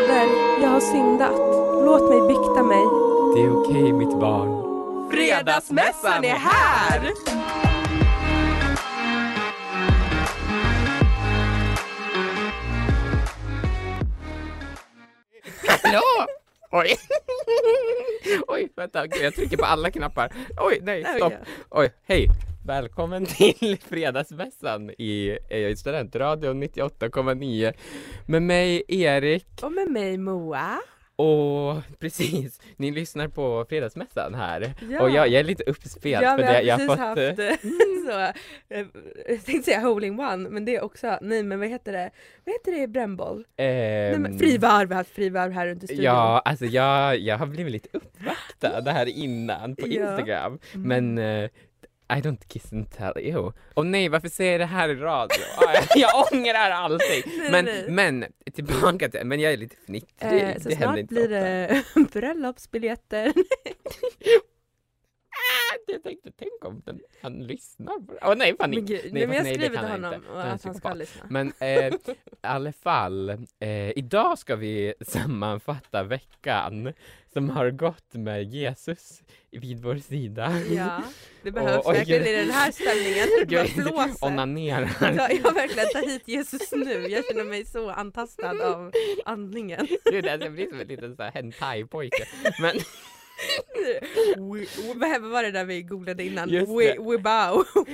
Fader, jag har syndat. Låt mig bikta mig. Det är okej mitt barn. Fredagsmässan är här! Hallå! Oj! Oj, vänta, jag trycker på alla knappar. Oj, nej, stopp. Oj, hej! Välkommen till Fredagsmässan i, i Studentradion 98,9 med mig Erik Och med mig Moa. och precis, ni lyssnar på Fredagsmässan här Ja. och jag, jag är lite uppspelt Ja, för det jag precis har fått haft eh, så, eh, jag tänkte säga holding one, men det är också, nej men vad heter det, vad heter det i brännboll? nej, ehm, men frivarv, vi har haft frivarv här runt i studion. Ja, alltså jag, jag har blivit lite uppvaktad här innan på Ja. Instagram. Mm. Men eh, I don't kiss and tell you. Och nej, varför säger jag det här i radio? Ah, jag, jag ångrar allting. Men, men tillbaka till, men jag är lite fnittrig. Eh, så det snart blir det bröllopsbiljetter. Jag tänkte, tänk om den, han lyssnar på det. Åh nej, panik. Men nej, nej, men jag nej, skriver kan till honom inte. att han ska lyssna. Men eh, i alla fall, eh, idag ska vi sammanfatta veckan som har gått med Jesus vid vår sida. Ja, det behövs och- verkligen i den här stämningen. Det Gud, blåser. Onanerar. Ja, jag har verkligen tar hit Jesus nu. Jag känner mig så antastad av andningen. Gud, alltså, jag blir som en liten hentai-pojke. Men vad var det där vi googlade innan? Det. we bow.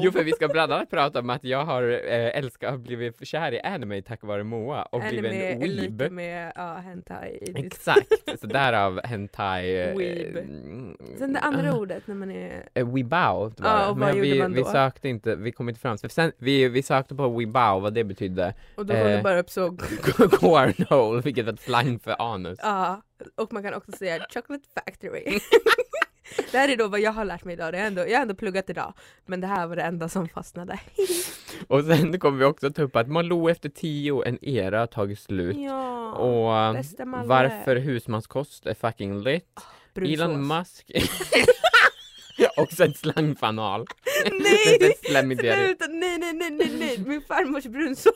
jo, för vi ska bland annat prata om att jag har eh, älskat och blivit kär i anime tack vare Moa och blivit Anime en är lite weeb. med ja, hentai. Exakt, så därav hentai. eh, Weeb. mm, Sen det andra ah. ordet när man är... Eh, var Ja, det. och vad men gjorde vi, man vi då? sökte inte, vi kom inte fram. Sen, vi, vi sökte på Weebow, vad det betydde. Och då kom det Eh. bara upp så... Cornhole, vilket var ett slang för anus. Ja, och man kan också säga chocolate factory. det här är då vad jag har lärt mig idag. Det är ändå, jag har ändå pluggat idag. Men det här var det enda som fastnade. Och sen kommer vi också ta upp att Malou efter tio, en era har tagit slut. ja, Och Malmö. varför husmanskost är fucking lit. brunsås. Elon Musk Också ett slangfanal. Nej! Sluta, nej nej nej nej nej, min farmors brunsås.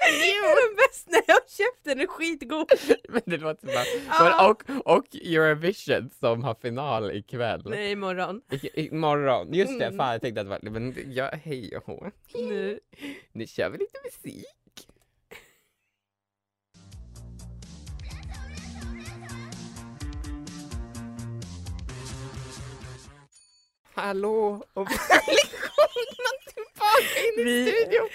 Den bästa, jag har köpt den, den är skitgod. Men det låter bara... Och, och Eurovision som har final ikväll. Nej imorgon. I, imorgon. Just det, Mm. fan jag tänkte att det var... Men ja, hej och hå. Nu. Nu kör vi lite musik. Hallå och välkomna tillbaka in i Vi- studion!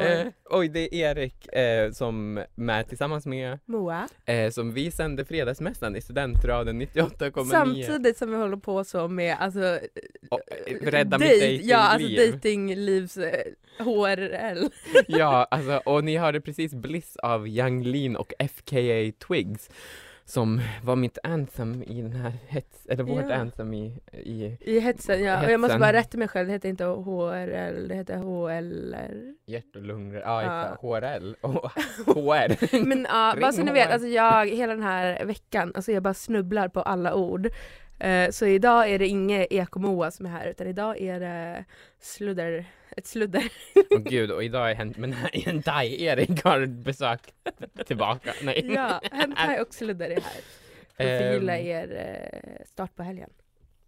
Eh, oj, det är Erik eh, som med tillsammans med Moa. eh, som vi sände Fredagsmässan i Studentradion 98,9. Samtidigt som vi håller på så med alltså eh, rädda mitt datingliv. Ja alltså datinglivs eh, HRL. Ja, alltså, och ni hörde precis Bliss av Young Lean och FKA Twigs som var mitt anthem i den här hets, eller vårt Ja. anthem i, i I hetsen ja, och jag måste Hetsen. bara rätta mig själv, det heter inte HRL, det heter HLR. hjärt och lungor, ja Ja. HRL och HR. Men ja, bara så ni vet, alltså jag hela den här veckan, alltså jag bara snubblar på alla ord. Eh, så idag är det inget ekomoa som är här utan idag är det sludder, ett sludder. Åh gud, och idag är men Hentai-Erik har besök tillbaka. Nej. ja, hentai och sludder är här. För att Ehm. förgylla er eh, start på helgen.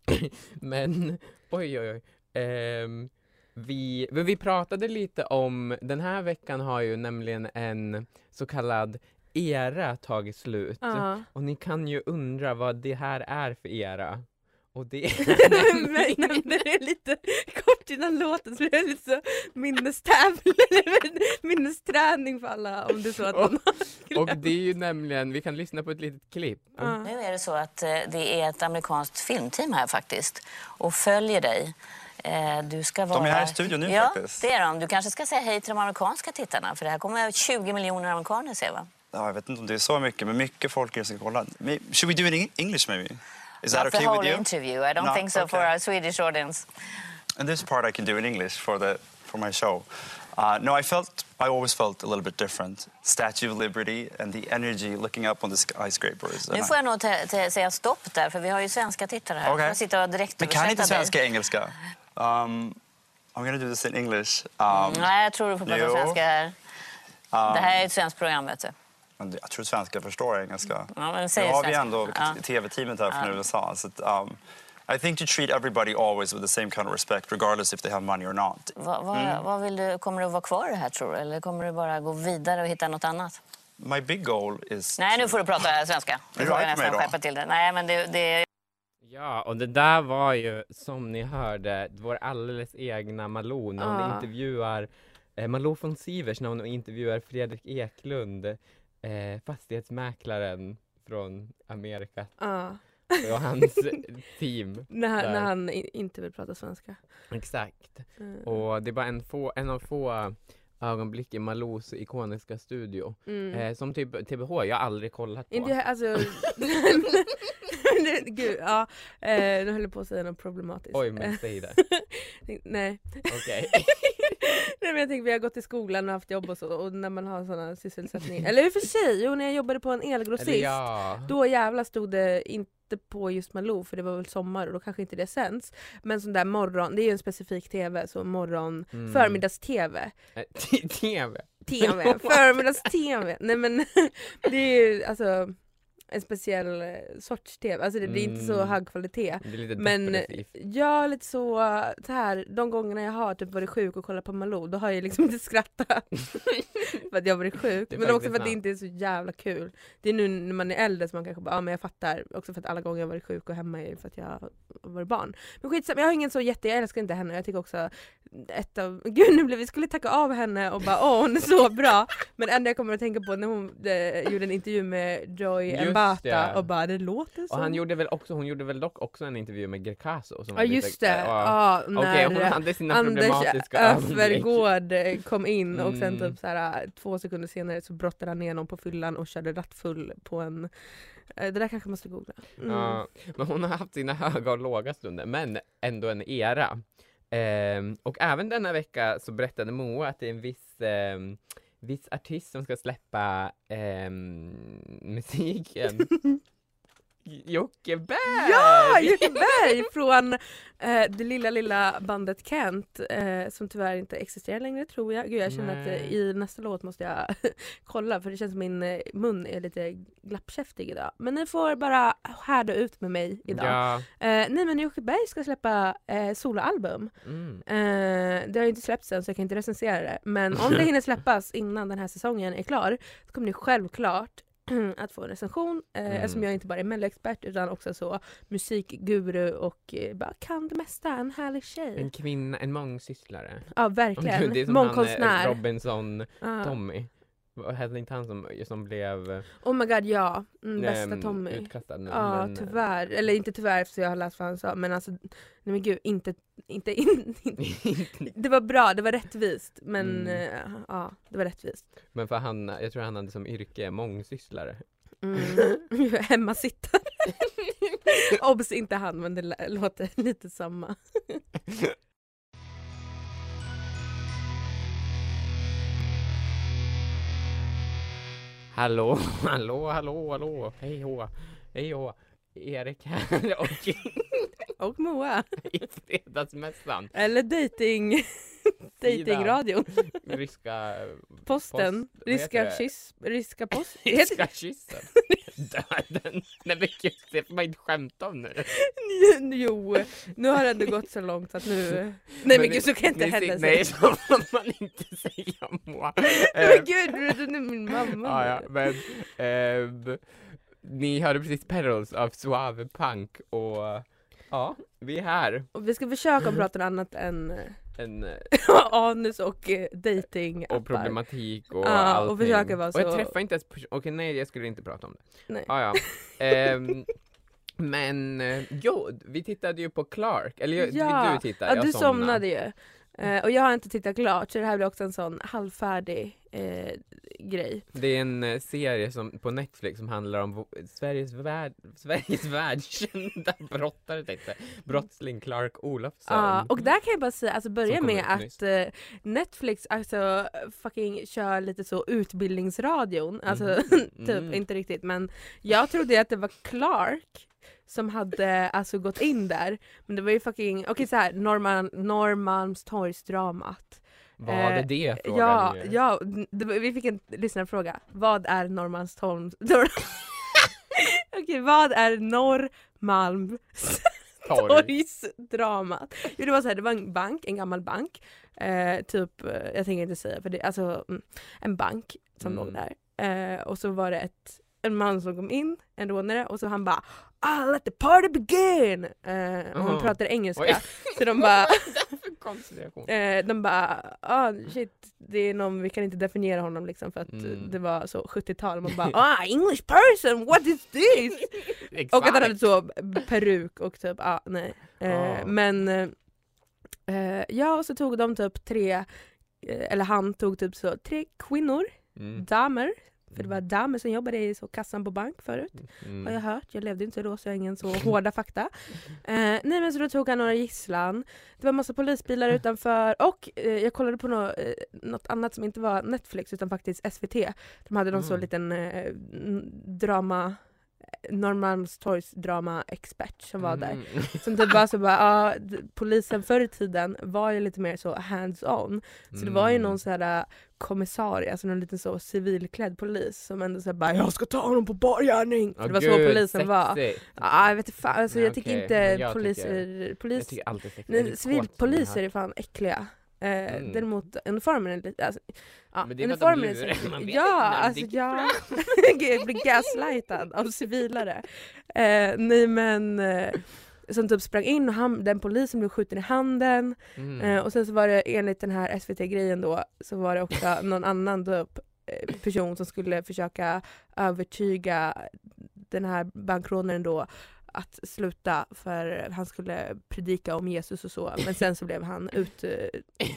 Men oj oj oj. Ehm, vi, men vi pratade lite om, den här veckan har ju nämligen en så kallad era tagit slut. Ja. Och ni kan ju undra vad det här är för era. Och det Nämnde det lite kort innan låten så det är lite så minnestävling, minnesträning för alla om det är så att Och- man Och det är ju nämligen, vi kan lyssna på ett litet klipp. Ja. Nu är det så att eh, det är ett amerikanskt filmteam här faktiskt och följer dig. Eh, Du ska vara... är här i studion nu ja, faktiskt. det är de. Du kanske ska säga hej till de amerikanska tittarna för det här kommer 20 miljoner amerikaner se va? Ja, jag vet inte om det är så mycket, men mycket folk är ska kolla. Should we do it in English maybe? Is that Not the okay whole with you? interview. I don't No? think so for Okay. our Swedish audience. And this part I can do in English for the for my show. Uh, no, I felt I always felt a little bit different. Statue of Liberty and the energy looking up on the skyscrapers. Nu får jag nog säga stopp där för vi har ju svenska tittare här. Jag sitter och direkt Men kan inte svenska engelska? Um, I'm gonna do this in English. Um, Nej, jag tror du får prata svenska här. um, Det här är ett svenskt program vet du. men Jag tror svenskar förstår engelska. Ja, men Nu säg har vi ändå Ja. tv-teamet här från Ja. USA. Så att, um, I think to treat everybody always with the same kind of respect regardless if they have money or not. Vad, vad, Mm. vad vill du, kommer du att vara kvar i det här tror du? Eller kommer du bara gå vidare och hitta något annat? My big goal is... Nej, nu får du prata svenska. Du får nästan skärpa till det. Nej, men det, det Ja, och det där var ju som ni hörde vår alldeles egna Malou när hon Ah. intervjuar eh, Malou von Sivers när hon intervjuar Fredrik Eklund, eh, fastighetsmäklaren från Amerika Ja. Och hans team. När, han- Där. när han i- inte vill prata svenska. Exakt. Mm. Och det är bara en, få, en av få ögonblick i Malous ikoniska studio. Mm. Eh, som typ TBH, jag har aldrig kollat på. Inte jag- alltså... Gud, ja. Eh, nu höll jag på att säga något problematiskt. Oj, men säg det. Nej. Okej. Nej men jag tänker vi har gått i skolan och haft jobb och så och när man har sådana sysselsättningar. Eller i och för sig, jo när jag jobbade på en elgrossist. Ja. Då jävlar stod det inte på just Malou för det var väl sommar och då kanske inte det sänds. Men sån där morgon, det är ju en specifik tv, så morgon, Mm. förmiddags-tv. Eh, TV. TV, förmiddags-tv. Nej men det är ju alltså en speciell eh, sorts tv, alltså det blir inte så Mm. hög kvalitet. Det är lite Men depressivt. ja, lite så, så här, de gångerna jag har typ varit sjuk och kollat på Malou, då har jag liksom inte skrattat för att jag har varit sjuk. Det är Men också för att det inte är så jävla kul. Det är nu när man är äldre som man kanske bara, ja men jag fattar. Också för att alla gånger jag varit sjuk och hemma är för att jag har varit barn. Men skitsamma, jag har ingen så jätte, jag älskar inte henne. Jag tycker också ett av, gud nu blev vi skulle tacka av henne och bara åh hon är så bra. Men enda jag kommer att tänka på när hon eh, gjorde en intervju med Joy Just Mbata det. och bara det låter så. Och han gjorde väl också, hon gjorde väl dock också en intervju med Greekazo som Ja lite- just det, ja. ja, Okej, när hon hade sina Anders. Öfvergård eh, kom in och sen Mm. typ såhär, två sekunder senare så brottade han ner någon på fyllan och körde rattfull på en eh, Det där kanske man ska googla. Mm. Ja, men hon har haft sina höga och låga stunder, men ändå en era. Ehm, och även denna vecka så berättade Moa att det är en viss, ehm, viss artist som ska släppa eh, musiken. Jocke Berg! Ja, Jocke Berg från eh, det lilla lilla bandet Kent eh, som tyvärr inte existerar längre tror jag. Gud jag känner att eh, Nej. i nästa låt måste jag kolla för det känns som min eh, mun är lite glappkäftig idag. Men ni får bara härda ut med mig idag. Ja. Eh, nej men Jocke Berg ska släppa eh, soloalbum. Mm. Det har ju inte släppts än så jag kan inte recensera det. Men om det hinner släppas innan den här säsongen är klar så kommer ni självklart att få en recension eh, Mm. eftersom jag inte bara är melloexpert utan också så musikguru och eh, bara kan det mesta, en härlig tjej. En kvinna, en mångsysslare. Ja verkligen, gud, det är som han, eh, mångkonstnär. Robinson Ja. Tommy. Hette inte han som, som blev eh, Oh my god ja, mm, bästa ehm, Tommy. utkastad nu? Ja men, eh, tyvärr, eller inte tyvärr för jag har läst vad han sa men alltså nej men gud inte, inte, in, det var bra, det var rättvist men Mm. eh, ja det var rättvist. men för han, jag tror han hade som yrke mångsysslare. Mm. Hemmasittare. Obs inte han men det låter lite samma. Hallå, hallå, hallå, hallå, hej hå, hej hå, Erik här och Och Moa. i Fredagsmässan, Eller dating datingradion. ryska Posten. Post- ryska kyss. Ryska post. Ryska kyssen. Döden. Nej men gud, det får man inte skämta om nu. jo, nu har det ändå gått så långt att nu... Nej men, gud så kan inte heller ser- Nej, säga. så får man inte säga Moa. Nej men gud, du är min mamma. Ja, ja, men ehm, ni hörde precis Perils av Suave Punk och ja, vi är här. Och vi ska försöka prata om annat än eh, en anus och eh, dating och problematik och och allting. försöka vara Och jag så- träffar inte ens pers- Okej, nej jag skulle inte prata om det. Nej. Ah, ja. Ehm, men eh, jo, vi tittade ju på Clark, eller jag, Ja, du tittade, Ja, jag du somnade. somnade ju. Eh, och jag har inte tittat klart så det här blir också en sån halvfärdig eh, grej. Det är en eh, serie som, på Netflix som handlar om Sveriges, värld, Sveriges världskända brottare tänkte. Brottsling Clark Olofsson. Ja, och där kan jag bara säga, alltså börja med att eh, Netflix alltså fucking kör lite så utbildningsradion, alltså Mhm. typ Mm. inte riktigt men jag trodde att det var Clark som hade alltså gått in där men det var ju fucking, okej så här Norman, Norrmalmstorgsdramat. Var det eh, det frågan Ja, nu? ja vi fick en lyssnarfråga. Vad är Norrmalmstorgs... Okej, vad är Norrmalms torgsdramat. Jo det var så här, det var en bank, en gammal bank. Eh, typ, eh, jag tänker inte säga för det, alltså mm, en bank som Mm. låg där. Eh, och så var det ett, en man som kom in, en rånare, och så han bara ah, let the party begin! Eh, och han Jaha. pratade engelska. Oj. Så de bara, konstig reaktion. eh, de bara ah, shit, det är någon, vi kan inte definiera honom liksom för att Mm. det var så 70-tal. Man bara ah, English person, what is this? Och att han hade så peruk och typ, ah, nej. Eh, Ah. Men eh, ja, och så tog de typ tre, eh, eller han tog typ så tre kvinnor, Mm. damer, för det var damer som jobbade i så kassan på bank förut. Mm. Har jag hört, jag levde inte då så jag har ingen så hårda fakta. Eh, nej men så då tog han några gisslan, det var massa polisbilar utanför och eh, jag kollade på nå, eh, något annat som inte var Netflix utan faktiskt SVT. De hade någon så Mm. liten eh, drama, Norrmalmstorgs drama-expert som var där. Mm. Som typ var så bara, ja, polisen förr i tiden var ju lite mer så hands-on. Så det var ju Mm. någon så här äh, kommissarie, alltså någon liten så civilklädd polis som ändå så här bara “jag ska ta honom på bar gärning”. Åh, det var så gud, polisen var. sexigt. Ja, jag vet fan, alltså Nej, jag tycker okej, inte jag poliser, tycker nej, Jag jag civilpoliser är fan äckliga. Eh, Mm. Däremot uniformen är lite, alltså, ja, Men det är att de uniformen är man vet Ja, alltså jag blir gaslightad av civilare. Eh, nej men eh, som typ sprang in och han, den polisen blev skjuten i handen Mm. Eh, och sen så var det enligt den här SVT-grejen då så var det också någon annan typ, person som skulle försöka övertyga den här bankrånaren då att sluta för han skulle predika om Jesus och så men sen så blev han ut... eh,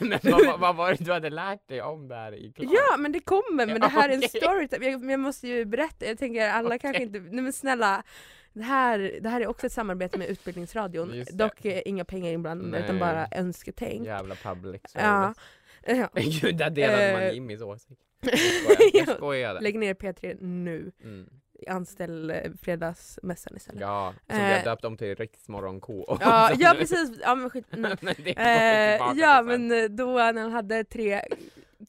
Men vad, vad, var det du hade lärt dig om där i Clark? Ja men det kommer men det här är en story jag, jag måste ju berätta, jag tänker alla Okej. kanske inte, nej men snälla det här, det här är också ett samarbete med Utbildningsradion, det. dock eh, inga pengar inblandade utan bara önsketänk. Jävla public Ja. service. Ja. Gud, där delade man Eh. Jimmys åsikt. Jag skojar, jag Ja. skojade. Lägg ner P3 nu. Mm. Anställ eh, Fredagsmässan istället. Ja, som vi har Eh. döpt om till Riksmorgon K. Ja, ja precis, ja men skit nej. Går Eh, ja men eh, då när han hade tre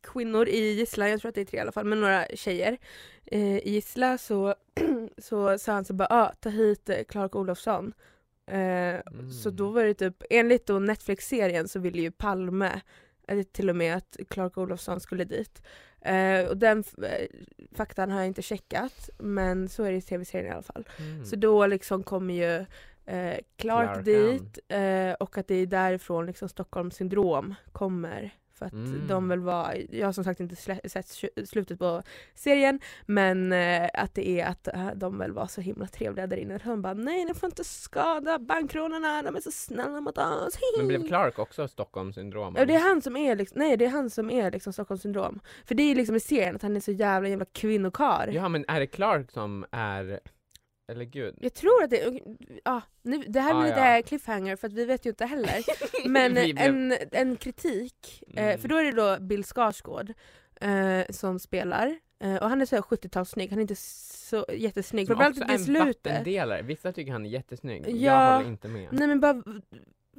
kvinnor i gisslan, jag tror att det är tre i alla fall, men några tjejer eh, i gisslan så, så sa han så bara ah, ta hit Clark Olofsson. Eh, Så Mm. då var det typ, enligt då Netflix-serien så ville ju Palme till och med att Clark Olofsson skulle dit. Eh, och den eh, faktan har jag inte checkat men så är det i tv-serien i alla fall. Mm. Så då liksom kommer ju eh, Clark Clarkan. dit eh, och att det är därifrån liksom Stockholms syndrom kommer. För att Mm. de väl var, jag har som sagt inte sett slutet på serien men eh, att det är att eh, de väl var så himla trevliga där inne. Han bara nej ni får inte skada bankrånarna, de är så snälla mot oss. Men blev Clark också Stockholmssyndrom? Ja, det är han som är liksom, nej det är han som är liksom Stockholms syndrom. För det är liksom i serien att han är så jävla jävla kvinnokar. Ja men är det Clark som är... Eller gud. Jag tror att det, ja, nu, det här blir Ah, lite ja. cliffhanger för att vi vet ju inte heller. Men blev- en, en kritik, eh, Mm. för då är det då Bill Skarsgård eh, som spelar. Eh, och han är så här 70-talssnygg, han är inte så jättesnygg. Som Framförallt också i en slutet. vattendelare. Vissa tycker han är jättesnygg. Ja. Jag håller inte med. Nej men bara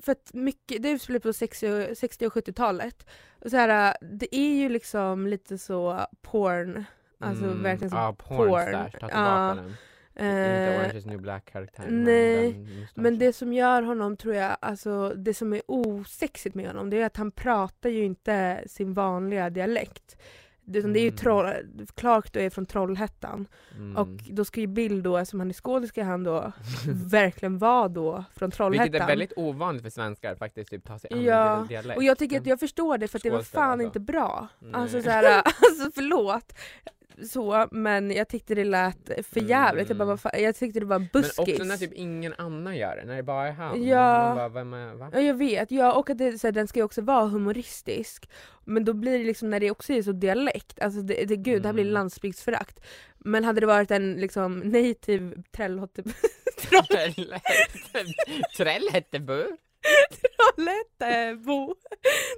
för att mycket, det utspelar på 60 och, 60 och 70-talet. Och så här, äh, det är ju liksom lite så porn, alltså Mm. verkligen så Ja, porn, porn. Ta tillbaka Ja. den. Eh, inte Orange is new black karaktär. nej, Men det som gör honom tror jag, alltså det som är osexigt med honom det är att han pratar ju inte sin vanliga dialekt. Det, utan det är ju Mm. troll, Clark då är från Trollhättan Mm. och då ska ju Bill då, eftersom han är skådis, ska han då verkligen vara då från Trollhättan. Vilket är väldigt ovanligt för svenskar faktiskt, typ ta sig an Ja, dialekt. Och jag tycker att jag förstår det för att det var fan alltså. inte bra. Nej. Alltså såhär, alltså förlåt. Så, men jag tyckte det lät för jävligt. Jag, bara, Mm. jag tyckte det var Men buskis. också när typ ingen annan gör det, när det bara är han. Ja. Bara, vem är, va? Ja jag vet, ja, och att det, så här, den ska ju också vara humoristisk. Men då blir det liksom när det också är så dialekt, alltså det, det, gud det här blir Mm. landsbygdsförakt. Men hade det varit en liksom native Trollhätte- Trollhättebo? Trollhättebo,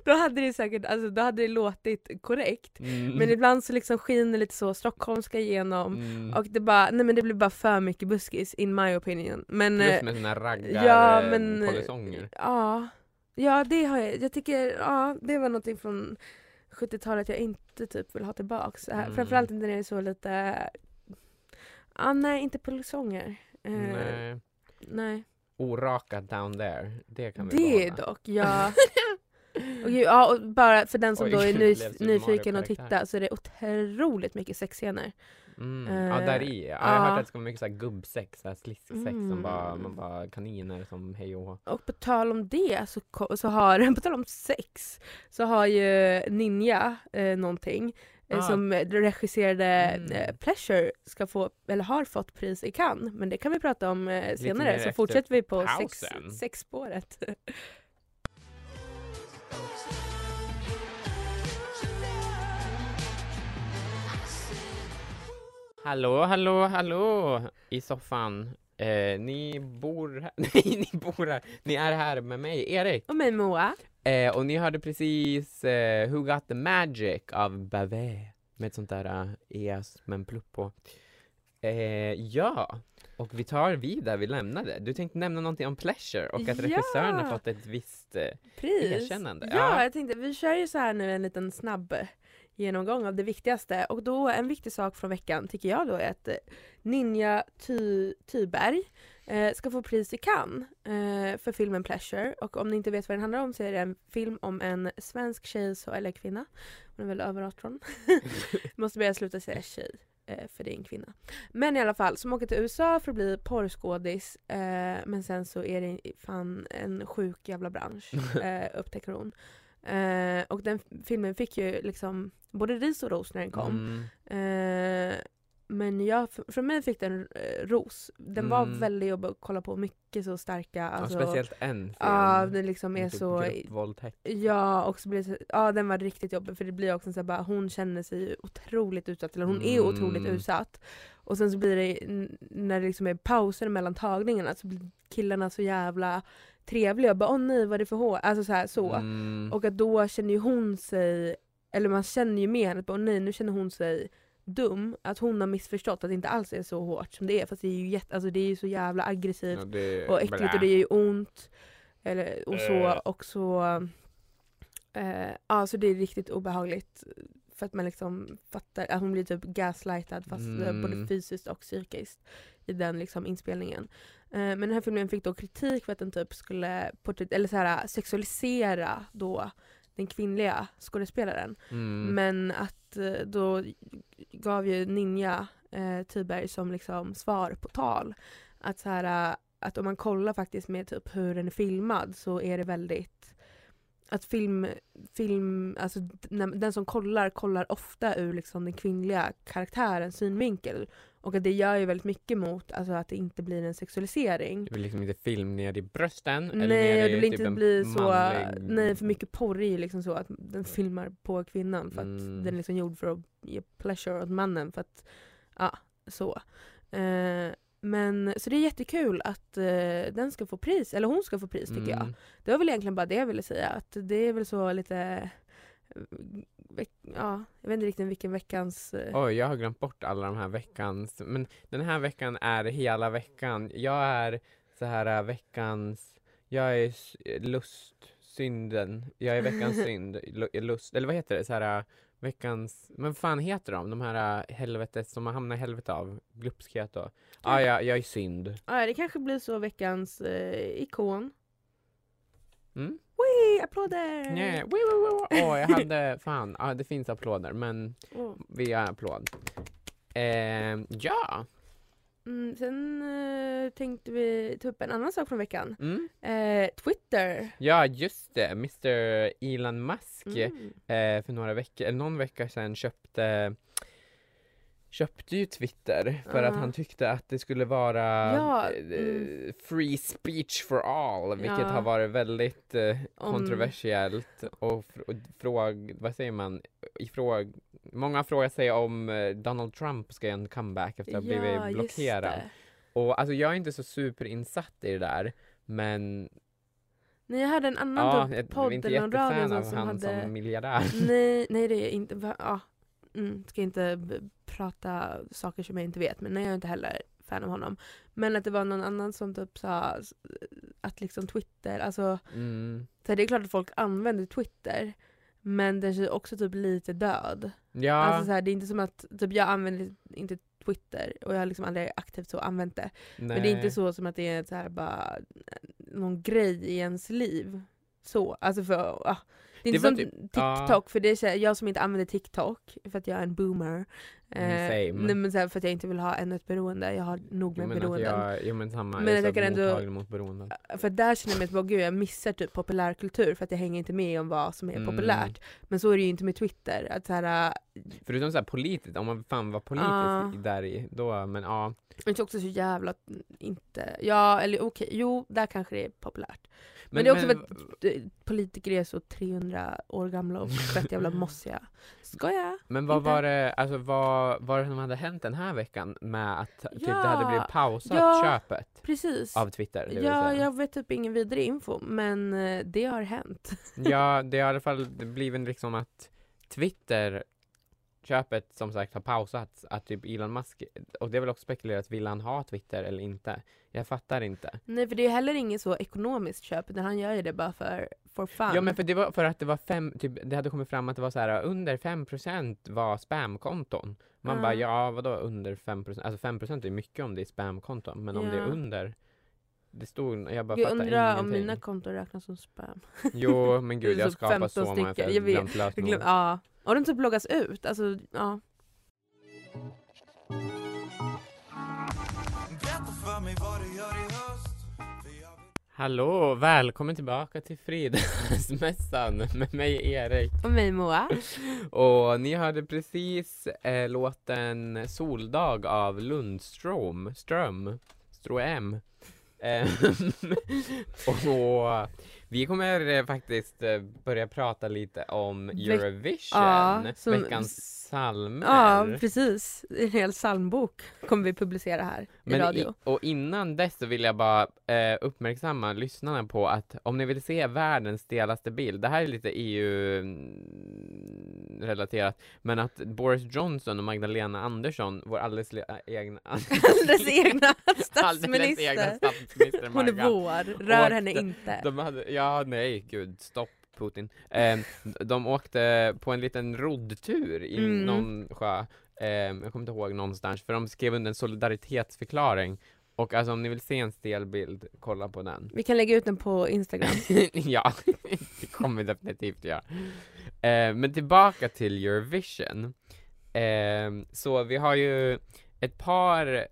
då hade det säkert, alltså då hade det låtit korrekt. Mm. Men ibland så liksom skiner lite så stockholmska igenom Mm. och det bara, nej men det blir bara för mycket buskis in my opinion. Men, Plus eh, med såna raggar ja eh, men, polisonger. ja. Ja det har jag, jag tycker, ja det var någonting från 70-talet jag inte typ vill ha tillbaks. Mm. Mm. Framförallt inte när det är så lite, ja nej inte polisonger. Eh, Nej. nej. Orakat down there, det kan vi Det behålla. dock, ja. Och, gud, ja, och bara för den som Oj, då är ny, nyfiken och Mario-karaktär. titta så är det otroligt mycket sexscener. Mm. Ja, Eh, där i. Ja, jag har hört att det ska vara mycket så här gubbsex, så här slisksex som Mm. bara, man bara kaniner som hej och. Och på tal om det så, så har, på tal om sex, så har ju Ninja eh, någonting Ah. som regisserade Mm. eh, Pleasure ska få, eller har fått pris i Cannes. Men det kan vi prata om eh, senare, så fortsätter vi på sex, sexspåret. Hallå, hallå, hallå i soffan. Eh, ni bor här, nej ni bor här, ni är här med mig, Erik. och mig Moa. Eh, och ni hörde precis eh, Who Got The Magic av Bavet med ett sånt där uh, ES med en plupp på. Eh, ja, och vi tar vid där vi lämnade. Du tänkte nämna någonting om Pleasure och att Ja. regissören har fått ett visst eh, Pris. erkännande. Ja, Ja. jag tänkte vi kör ju så här nu en liten snabb genomgång av det viktigaste och då en viktig sak från veckan tycker jag då är att eh, Ninja Ty Tyberg eh, ska få pris i Cannes eh, för filmen Pleasure och om ni inte vet vad den handlar om så är det en film om en svensk tjej, så, eller kvinna, hon är väl över 18, måste börja sluta säga tjej eh, för det är en kvinna. Men i alla fall, som åker till USA för att bli porrskådis eh, men sen så är det fan en sjuk jävla bransch eh, upptäcker hon. Eh, och den filmen fick ju liksom både ris och ros när den kom. Mm. Men jag, för, mig fick den eh, ros. Den var Mm. väldigt jobbig att kolla på, mycket så starka. Ja, Alltså, speciellt en scen. Ja, den liksom är typ så... gruppvåldtäkt. Ja, och så blir så- ja, den var riktigt jobbig för det blir också så här, bara, hon känner sig otroligt utsatt, eller hon är Mm. otroligt utsatt. Och sen så blir det, när det liksom är pauser mellan tagningarna så blir killarna så jävla trevliga och bara åh nej vad är det för hår? Alltså så här, så. Mm. Och att då känner ju hon sig, eller man känner ju med henne åh nej nu känner hon sig dum, att hon har missförstått att det inte alls är så hårt som det är fast det är ju, jätte, alltså, det är ju så jävla aggressivt Ja, det- och äckligt blä. och det gör ju ont. Eller, och så, Äh. och så, eh, ja så det är riktigt obehagligt. För att man liksom fattar, att hon blir typ gaslightad fast eh, Mm. både fysiskt och psykiskt i den liksom inspelningen. Eh, men den här filmen fick då kritik för att den typ skulle eller så här, sexualisera då den kvinnliga skådespelaren. Mm. Men att eh, då gav ju Ninja eh, Tyberg som liksom svar på tal att så här, eh, att om man kollar faktiskt med typ hur den är filmad så är det väldigt att film, film alltså den som kollar kollar ofta ur liksom den kvinnliga karaktärens synvinkel och att det gör ju väldigt mycket mot alltså att det inte blir en sexualisering. Det blir liksom inte film ner i brösten eller Nej, ner och i det blir typ inte bli så, manlig- nej för mycket porr är ju liksom så att den filmar på kvinnan för att Mm. den är liksom gjord för att ge pleasure åt mannen för att, ja, så. Eh, men, så det är jättekul att eh, den ska få pris, eller hon ska få pris tycker jag. Mm. Det var väl egentligen bara det jag ville säga, att det är väl så lite, ja, jag vet inte riktigt vilken veckans eh, Oj, jag har glömt bort alla de här veckans, men den här veckan är hela veckan. Jag är så här äh, veckans, jag är s- lust, synden, jag är veckans synd, lu- lust, eller vad heter det, så här veckans, men vad fan heter de, de här helvetet som man hamnar i helvete av, glupskhet och, ah, ja, jag är synd. Ja, det kanske blir så veckans eh, ikon. Mm? Applåder! Nej, woo, woo, woo. Åh, jag hade, fan, ja, det finns applåder men Åh. vi har applåd. Eh, ja. Mm, sen eh, tänkte vi ta upp en annan sak från veckan. Mm. Eh, Twitter. Ja, just det. Mr Elon Musk Mm. eh, för några veckor, eller någon vecka sedan köpte köpte ju Twitter för att Ja. han tyckte att det skulle vara Ja, eh, mm. free speech for all, vilket Ja. har varit väldigt eh, kontroversiellt och, fr- och fråg, vad säger man, ifråg, många frågar sig om eh, Donald Trump ska göra en comeback efter att ha Ja, blivit blockerad. Och alltså jag är inte så superinsatt i det där, men Nej, jag hörde en annan ja, typ jag podd är inte eller någon radio jättefan som, av som han hade... som miljardär. Nej, nej det är inte. Ja. Mm, ska inte prata saker som jag inte vet, men nej, jag är inte heller fan av honom. Men att det var någon annan som typ sa att liksom Twitter, alltså Mm. så det är klart att folk använder Twitter, men den är också typ lite död. Ja, Alltså så här, det är inte som att, typ jag använder inte Twitter och jag har liksom aldrig aktivt så använt det. Men det är nej. inte så som att det är så här bara någon grej i ens liv. Så, alltså för, ah. Det är inte som typ- TikTok, ja. för det är så här, jag som inte använder TikTok för att jag är en boomer. Mm, same. nej, men så här, för att jag inte vill ha ännu ett beroende, jag har nog med men att beroenden. jag, jo men samma, Men jag jag är så ändå- mot beroenden. För där känner jag mig gud jag missar typ populärkultur för att jag hänger inte med om vad som är Mm. populärt. Men så är det ju inte med Twitter. Att så här, Förutom såhär politiskt, om man fan var politisk i- där i, då, men ja. det är också så jävla inte, ja eller okej, jo där kanske det är populärt. Men, det är också för att eh, politiker är så 300 år gamla och fett jävla mossiga. Skoja! Men vad Inte. var det, alltså vad var det som hade hänt den här veckan med att typ det Ja, hade blivit pausat ja, köpet Precis. av Twitter? Det Ja, säga. jag vet typ ingen vidare info, men eh, det har hänt. ja, det har i alla fall blivit liksom att Twitter köpet som sagt har pausats, att typ Elon Musk, och det är väl också spekulerat, vill han ha Twitter eller inte? Jag fattar inte. Nej, för det är heller inget så ekonomiskt köp, utan han gör ju det bara för for fun. Ja men för det var för att det var fem, typ, det hade kommit fram att det var så här under 5% var spamkonton. Man Ja. bara ja vadå under 5%? Alltså 5% är mycket om det är spamkonton men om det är under det stod, jag bara jag fattar undrar om ingenting. mina konton räknas som spam. Jo men gud jag så skapar 15 så många för stycken, jag glömt lösenord. glöm, ja. Och de typ loggas ut, alltså ja. Hallå, välkommen tillbaka till Fridagsmässan med mig Erik. Och mig Moa. Och ni hörde precis eh, låten Soldag av Lundström, Ström, Stroem. Eh, och vi kommer eh, faktiskt eh, börja prata lite om Eurovision, Ja, som- veckans psalmer. Ja, precis. En hel psalmbok kommer vi publicera här i Men radio. i, och innan dess så vill jag bara eh, uppmärksamma lyssnarna på att om ni vill se världens stelaste bild, det här är lite EU-relaterat, men att Boris Johnson och Magdalena Andersson, vår alldeles le- äh, egna Alldeles egna alldeles egna statsminister. statsminister Hon är vår, rör Och henne inte. De hade, ja nej gud, stopp Putin. Eh, de åkte på en liten roddtur i Mm. någon sjö, eh, jag kommer inte ihåg någonstans, för de skrev under en solidaritetsförklaring. Och alltså om ni vill se en stel bild, kolla på den. Vi kan lägga ut den på Instagram. ja, det kommer vi definitivt göra. Eh, men tillbaka till Eurovision. Eh, så vi har ju ett par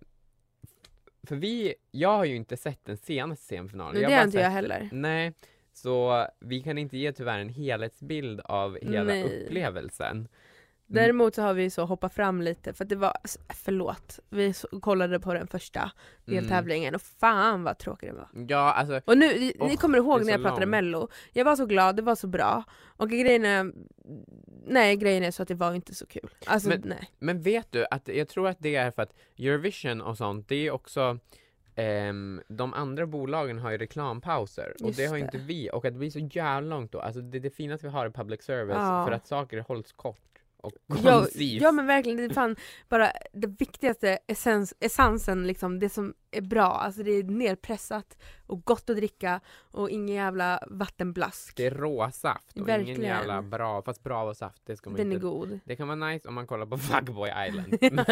för vi, jag har ju inte sett den senaste semifinalen. Jag det har inte jag sett- heller. Nej, så vi kan inte ge tyvärr en helhetsbild av hela Nej. upplevelsen. Däremot så har vi så hoppat fram lite, för att det var, förlåt, vi kollade på den första deltävlingen och fan vad tråkig den var. Ja, alltså, Och nu, ni, ni kommer ihåg när jag pratade lång. mello, jag var så glad, det var så bra. Och grejen är, nej grejen är så att det var inte så kul. Alltså Men- nej. men vet du att jag tror att det är för att Eurovision och sånt, det är också ehm, de andra bolagen har ju reklampauser och Just det har inte vi och att det blir så jävla långt då. Alltså det är det fina att vi har i public service Ja. för att saker hålls kort och Ja, koncist. ja men verkligen, det är fan bara det viktigaste essens, essensen, liksom, det som är bra. Alltså det är nerpressat och gott att dricka och ingen jävla vattenblask. Det är råsaft och ingen Verkligen. jävla bra, fast bra saft det ska man Den är inte god. Det kan vara nice om man kollar på Fuckboy Island. men,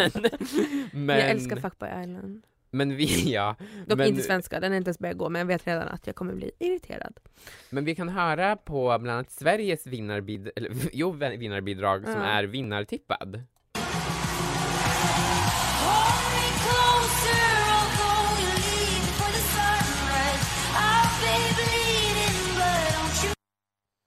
men, Jag älskar Fuckboy Island. Men vi, ja. Dock men, inte svenska, den är inte ens börjat gå men jag vet redan att jag kommer bli irriterad. men vi kan höra på bland annat Sveriges vinnarbid, eller, jo, vinnarbidrag som Ja. är vinnartippad.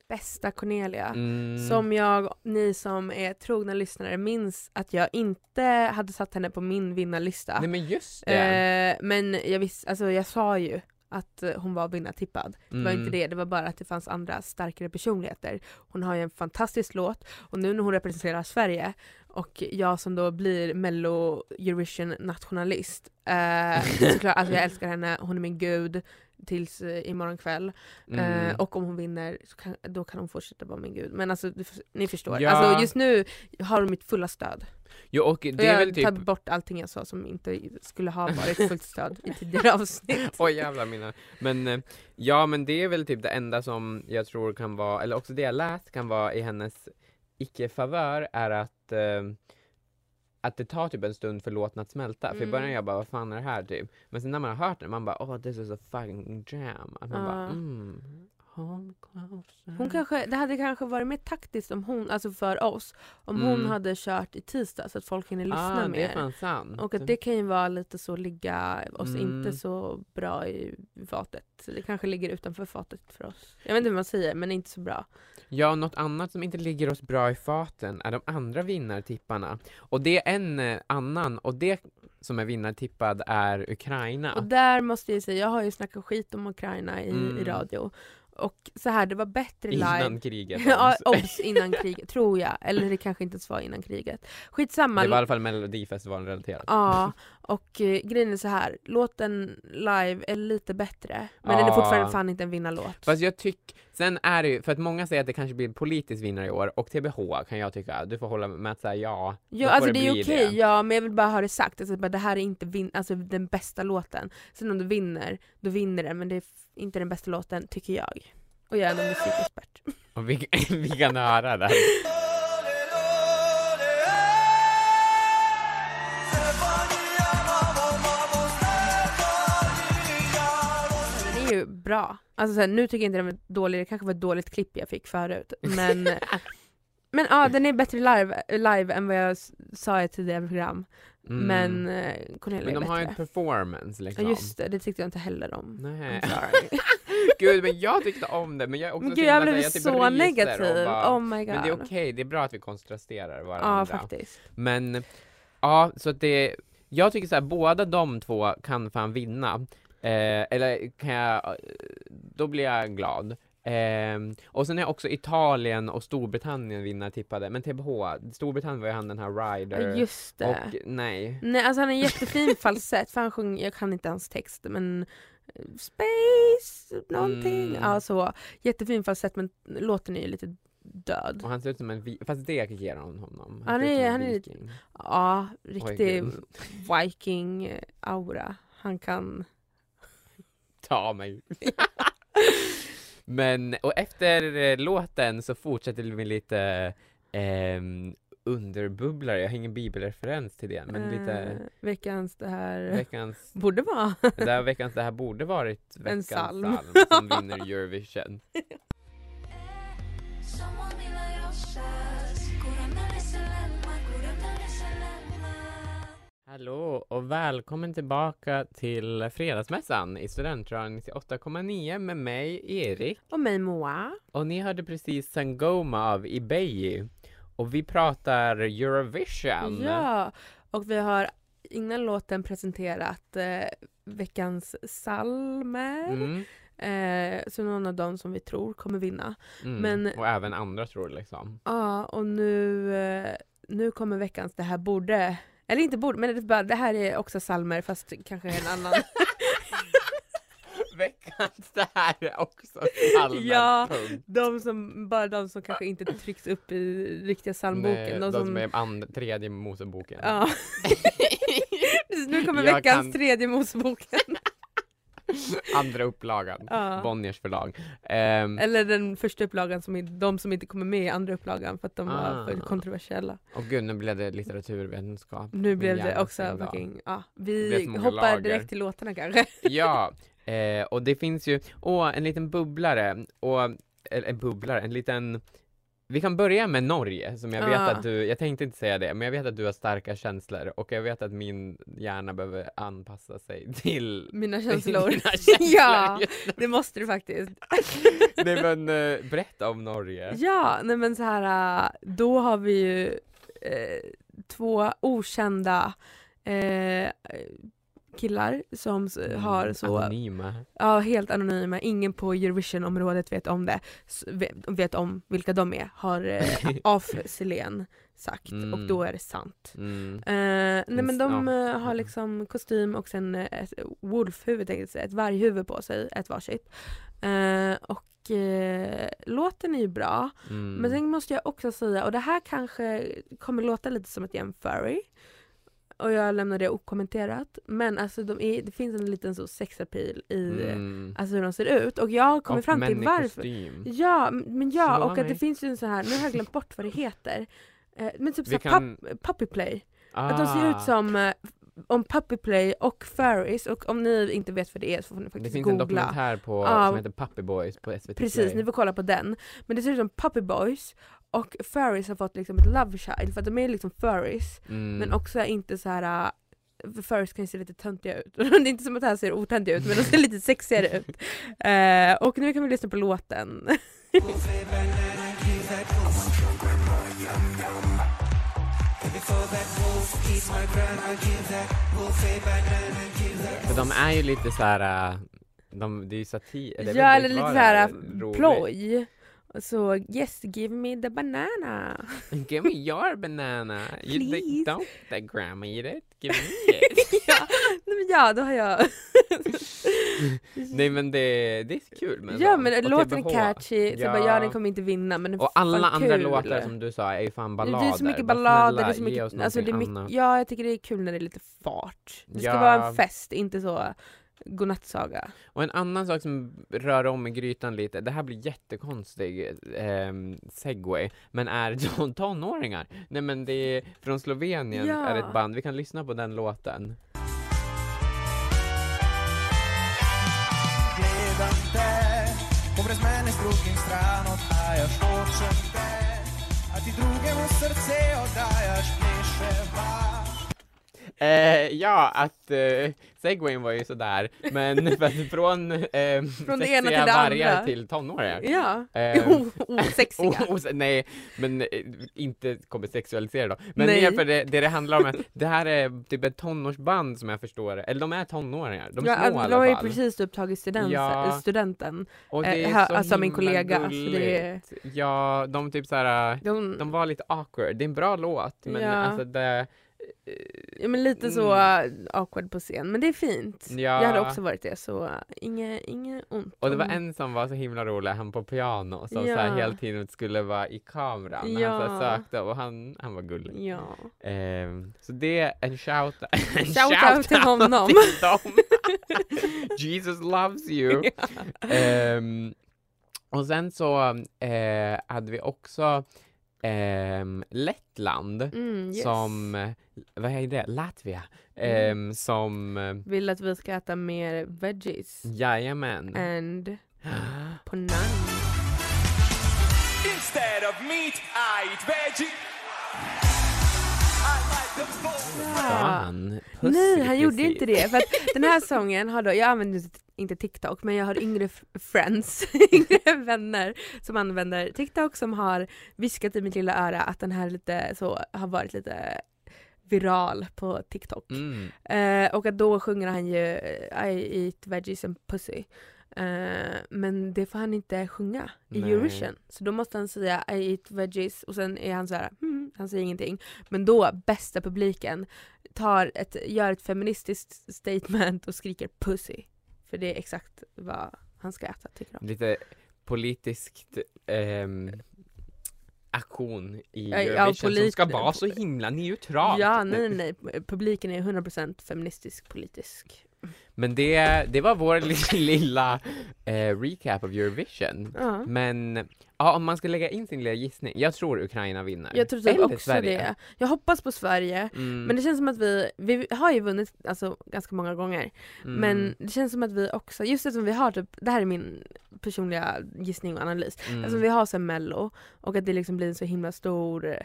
Bästa Cornelia. Mm. Som jag, ni som är trogna lyssnare minns att jag inte hade satt henne på min vinnarlista. Nej men just det. Eh, men jag, visst, alltså jag sa ju att eh, hon var vinnartippad. Det var Mm. inte det, det var bara att det fanns andra starkare personligheter. Hon har ju en fantastisk låt och nu när hon representerar Sverige och jag som då blir mello Eurovision nationalist eh, såklart, alltså jag älskar henne, hon är min gud tills eh, imorgon kväll. Mm. Eh, och om hon vinner så kan, då kan hon fortsätta vara min gud. Men alltså du, ni förstår. Ja. Alltså just nu har hon mitt fulla stöd. Jo och Och det är jag väl tar typ bort allting jag sa som inte skulle ha varit fullt stöd i tidigare avsnitt. Oj jävlar mina. Men eh, ja men det är väl typ det enda som jag tror kan vara, eller också det jag läst kan vara i hennes icke-favör är att eh, att det tar typ en stund för låten att smälta. För i Mm. början jag bara, vad fan är det här typ? Men sen när man har hört den, man bara, oh this is a fucking jam. Att man bara, mm. Hon kanske, det hade kanske varit mer taktiskt om hon, alltså för oss, om hon Mm. hade kört i tisdag så att folk hinner lyssna ah, det är mer. Och att det kan ju vara lite så ligga oss Mm. inte så bra i fatet. Så det kanske ligger utanför fatet för oss. Jag vet inte hur man säger men inte så bra. Ja, något annat som inte ligger oss bra i faten är de andra vinnartipparna. Och det är en eh, annan, och det som är vinnartippad är Ukraina. Och där måste jag säga, jag har ju snackat skit om Ukraina i, Mm. i radio. Och så här, det var bättre live. Innan kriget. ja, obs innan kriget, tror jag. Eller det kanske inte ens var innan kriget. Skitsamma. Det var i alla fall Melodifestivalen relaterat. Ja, och eh, grejen är så här. låten live är lite bättre. Men den är Ja. fortfarande fan inte en vinnarlåt. Fast jag tycker, sen är det ju, för att många säger att det kanske blir politisk vinnare i år, och TBH kan jag tycka, du får hålla med att säga ja. Ja, alltså det är bli okej, det. ja, men jag vill bara ha det sagt. Alltså, bara, det här är inte vin- alltså, den bästa låten. Sen om du vinner, då vinner den, men det är inte den bästa låten, tycker jag. Och jag är en musikexpert. Och vi, vi kan höra det. Den är ju bra. Alltså, så här, nu tycker jag inte den var dålig, det kanske var ett dåligt klipp jag fick förut. Men, men ja, den är bättre live, live än vad jag sa i ett tidigare program. Mm. Men eh, Cornelia Men de är har ju bättre. en performance liksom. Ja just det, det tyckte jag inte heller om. Nej. I'm sorry. Gud, men jag tyckte om det, men jag är också Men gud jag blev typ så ryser negativ. och bara- oh my god. Men det är okej, det är bra att vi kontrasterar varandra. Ja faktiskt. Men ja, så att det, jag tycker så här, båda de två kan fan vinna. Eh, eller kan jag, då blir jag glad. Eh, och sen är också Italien och Storbritannien vinnartippade, men TBH, Storbritannien var ju han den här Ryder. Ja, just det. och nej. Nej alltså han en jättefin falsett, för han sjunger, jag kan inte hans text men eh, Space, någonting. Mm. Ja så, jättefin falsett men låten är ju lite död. Och han ser ut som en, vi- fast det ger hon honom. Han ut är- han är- viking. Ja, riktig viking-aura. Han kan... Ta mig. Men, och efter eh, låten så fortsätter vi med lite ehm, underbubblare. Jag har ingen bibelreferens till det, men lite eh, veckans det här... veckans, Borde vara. det här veckans, det här borde varit veckans psalm. psalm som vinner Eurovision. Hallå och välkommen tillbaka till Fredagsmässan i Studentradion 98,9 med mig, Erik. Och mig Moa. Och ni hörde precis Sangoma av Ibeyi. Och vi pratar Eurovision. Ja, och vi har innan låten presenterat eh, veckans salmer. Mm, Eh, så någon av dem som vi tror kommer vinna. mm. Men- Och även andra tror liksom. Ja, och nu, eh, nu kommer veckans Det här borde, eller inte borde, men det, bara, det här är också salmer fast kanske en annan. Veckans det här är också salmer. Ja, punkt. de som, bara de som kanske inte trycks upp i riktiga psalmboken. Nej, de de som, som är and- tredje Moseboken. Ja. Nu kommer Jag veckans kan- tredje Moseboken. Andra upplagan, Ja. Bonniers förlag. Ehm, Eller den första upplagan, som, de som inte kommer med i andra upplagan för att de Ah. var för kontroversiella. och gud, nu blev det litteraturvetenskap. Nu blev det också fucking, ja. Vi hoppar lager. direkt till låtarna kanske. Ja, eh, och det finns ju, åh, en liten bubblare, och, en bubblare, en liten vi kan börja med Norge, som jag vet Ah. att du, jag tänkte inte säga det, men jag vet att du har starka känslor och jag vet att min hjärna behöver anpassa sig till Mina känslor. dina känslor. Ja. Det måste du faktiskt. Nej men eh, berätta om Norge. Ja, nej men så här, äh, då har vi ju eh, två okända eh, killar som s- har så, Mm, Anonyma. ja helt anonyma, ingen på Eurovision-området vet om det, vet, om vilka de är, har eh, af Selén sagt och Mm. då är det sant. Mm. Eh, nej men de Ja. eh, har liksom kostym och sen eh, ett wolfhuvud tänkte jag säga, ett varghuvud på sig, ett varsitt. Eh, och låten är ju bra, Mm. men sen måste jag också säga, och det här kanske kommer låta lite som en furry, och jag lämnar det okommenterat, men alltså de är, det finns en liten så sexappeal i Mm. alltså hur de ser ut och jag kommit och fram till varför. kostym. Ja, men ja, Slå och att det mig. finns ju en sån här, nu har jag glömt bort vad det heter, eh, men typ såhär kan- pup, puppy play. Ah. Att de ser ut som eh, om puppy play och furries och om ni inte vet vad det är så får ni Det faktiskt finns en googla. dokumentär på, Ja. som heter Puppy Boys på SVT Precis, Play. ni får kolla på den. Men det ser ut som puppy boys och furries har fått liksom ett love child för att de är liksom furries Mm. men också är inte så här. äh, för Furries kan ju se lite töntiga ut. det är inte som att det här ser otöntiga ut men de ser lite sexigare ut. Eh, och nu kan vi lyssna på låten. De är ju lite så här. äh, de, det är ju satir, eller ja eller lite vad så det här är, roligt. ploj. Så yes give me the banana. Give me your banana, you Please. don't the grandma eat it, give me it. ja, nej, men ja, då har jag... Nej men det, det är kul med ja men Och låten är catchy, så jag bara, ja den kommer inte vinna men Och alla andra kul. låtar som du sa är ju fan ballader. Det är så mycket ballader, det är så mycket, alltså det är mycket, ja jag tycker det är kul när det är lite fart. Det ska Ja. vara en fest, inte så godnattsaga. Och en annan sak som rör om i grytan lite, det här blir jättekonstig ehm, segway, men är ton- tonåringar. Nej men det är från Slovenien Ja. är ett band, vi kan lyssna på den låten. Eh, ja, att eh, segwayen var ju sådär, men för från, eh, Från det ena till det vargar andra. till tonåringar. Ja, Eh, osexiga. Oh, nej, men eh, inte kommer sexualisera då. Men Nej. för det, det det handlar om är, det här är typ ett tonårsband som jag förstår. Eller de är tonåringar, de är ja, små i de har ju precis upptagit student, Ja. studenten. Och det eh, är här- så alltså min kollega, så det är-. Ja, de typ såhär, De, de var lite awkward. Det är en bra låt, men Ja. alltså det... ja, men lite så Mm. uh, awkward på scen, men det är fint. Ja. Jag hade också varit det, så inget inge ont. Och det var en som var så himla rolig, han på piano, som Ja. så här hela tiden skulle vara i kameran. när Han så Ja. sökte och han, han var gullig. Ja. Ehm, så det är en shout, en Shout out till honom. Jesus loves you. Ehm, och sen så eh, hade vi också ehm, Lettland Mm, yes. som, eh, vad är det, Latvia, ehm, som, eh, Vill att vi ska äta mer veggies. jajamän. And ponan. Instead of meat, I eat veggie Fan, Nej, han gjorde inte det. För att den här sången har då, jag använder inte- TikTok men jag har yngre friends, yngre vänner som använder TikTok som har viskat i mitt lilla öra att den här lite så har varit lite viral på TikTok. Mm. Eh, och att då sjunger han ju I eat veggies and pussy. Eh, men det får han inte sjunga i Nej. Eurovision. Så då måste han säga I eat veggies och sen är han så här, hmm, han säger ingenting. Men då, bästa publiken, tar ett, gör ett feministiskt statement och skriker pussy. För det är exakt vad han ska äta tycker de. Lite politiskt ehm, aktion i Ja, ja, Eurovision som ska vara så himla neutralt. Ja, nej, nej, nej. Publiken är 100% feministisk politisk. Men det, det var vår li- lilla eh, recap of Eurovision. Ja. Men ja, om man ska lägga in sin lilla gissning, jag tror Ukraina vinner. Jag tror typ också Sverige. det. Jag hoppas på Sverige. Mm, Men det känns som att vi, vi har ju vunnit alltså, ganska många gånger. mm, Men det känns som att vi också, just eftersom vi har typ, det här är min personliga gissning och analys. mm, Eftersom vi har sen mello och att det liksom blir en så himla stor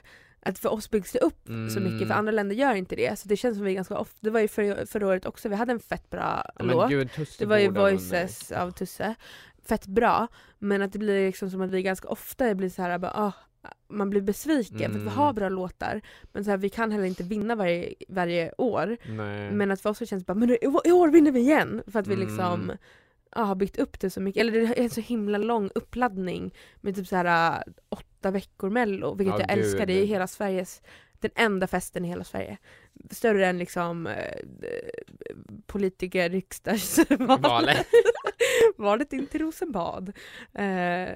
att för oss byggs det upp så mycket, för mm. andra länder gör inte det. Så det känns som vi ganska ofta, det var ju för, förra året också, vi hade en fett bra Ja, låt. gud, Det var ju. Voices av Tusse. Fett bra. Men att det blir liksom som att vi ganska ofta blir så här, bara, ah, man blir besviken för att vi Mm. har bra låtar. Men så här, vi kan heller inte vinna varje, varje år. Nej. Men att för oss så känns det bara, men i år- i år vinner vi igen! För att vi Mm. liksom ja, har byggt upp det så mycket. Eller det är en så himla lång uppladdning med typ så här äh, åtta veckor mello, vilket Ja, jag älskar. Det är gud. hela Sveriges, den enda festen i hela Sverige. Större än liksom eh, politiker, riksdagsvalet. Valet. In till Rosenbad. Eh,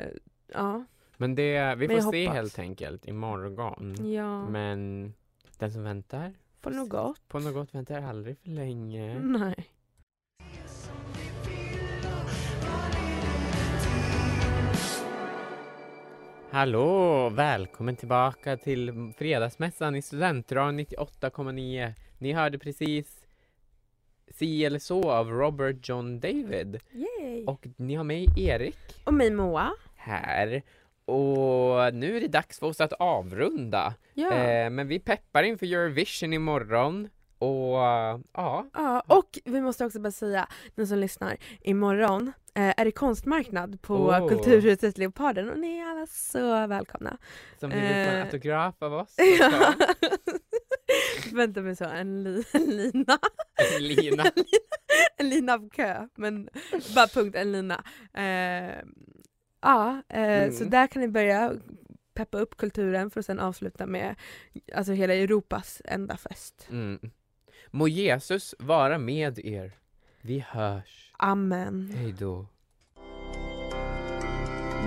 ja, Men det, vi Men får se hoppas. helt enkelt imorgon. ja. Men den som väntar på något gott. på något väntar aldrig för länge. Nej. Hallå! Välkommen tillbaka till Fredagsmässan i Studentradion 98,9. Ni hörde precis Si eller så av Robert John David. Yay. Och ni har mig Erik Och mig Moa. här. Och nu är det dags för oss att avrunda. Ja. Eh, men vi peppar inför Eurovision imorgon. Och ja, Ja, och vi måste också bara säga, ni som lyssnar, imorgon eh, är det konstmarknad på Åh. Kulturhuset Leoparden och ni är alla så välkomna. som ni vill få en Eh. autograf av oss. Ja. Vänta mig så, en, li, en lina. Lina. en lina av kö, men bara punkt, en lina. Eh, ja, eh, så Mm. där kan ni börja peppa upp kulturen för att sen avsluta med alltså hela Europas enda fest. Mm. Må Jesus vara med er. Vi hörs. Amen. Hej då.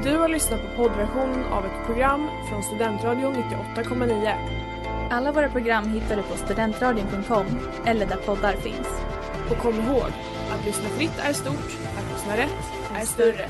Du har lyssnat på poddversion av ett program från Studentradion 98,9. Alla våra program hittar du på studentradion.com eller där poddar finns. Och kom ihåg, att lyssna fritt är stort, att lyssna rätt är större.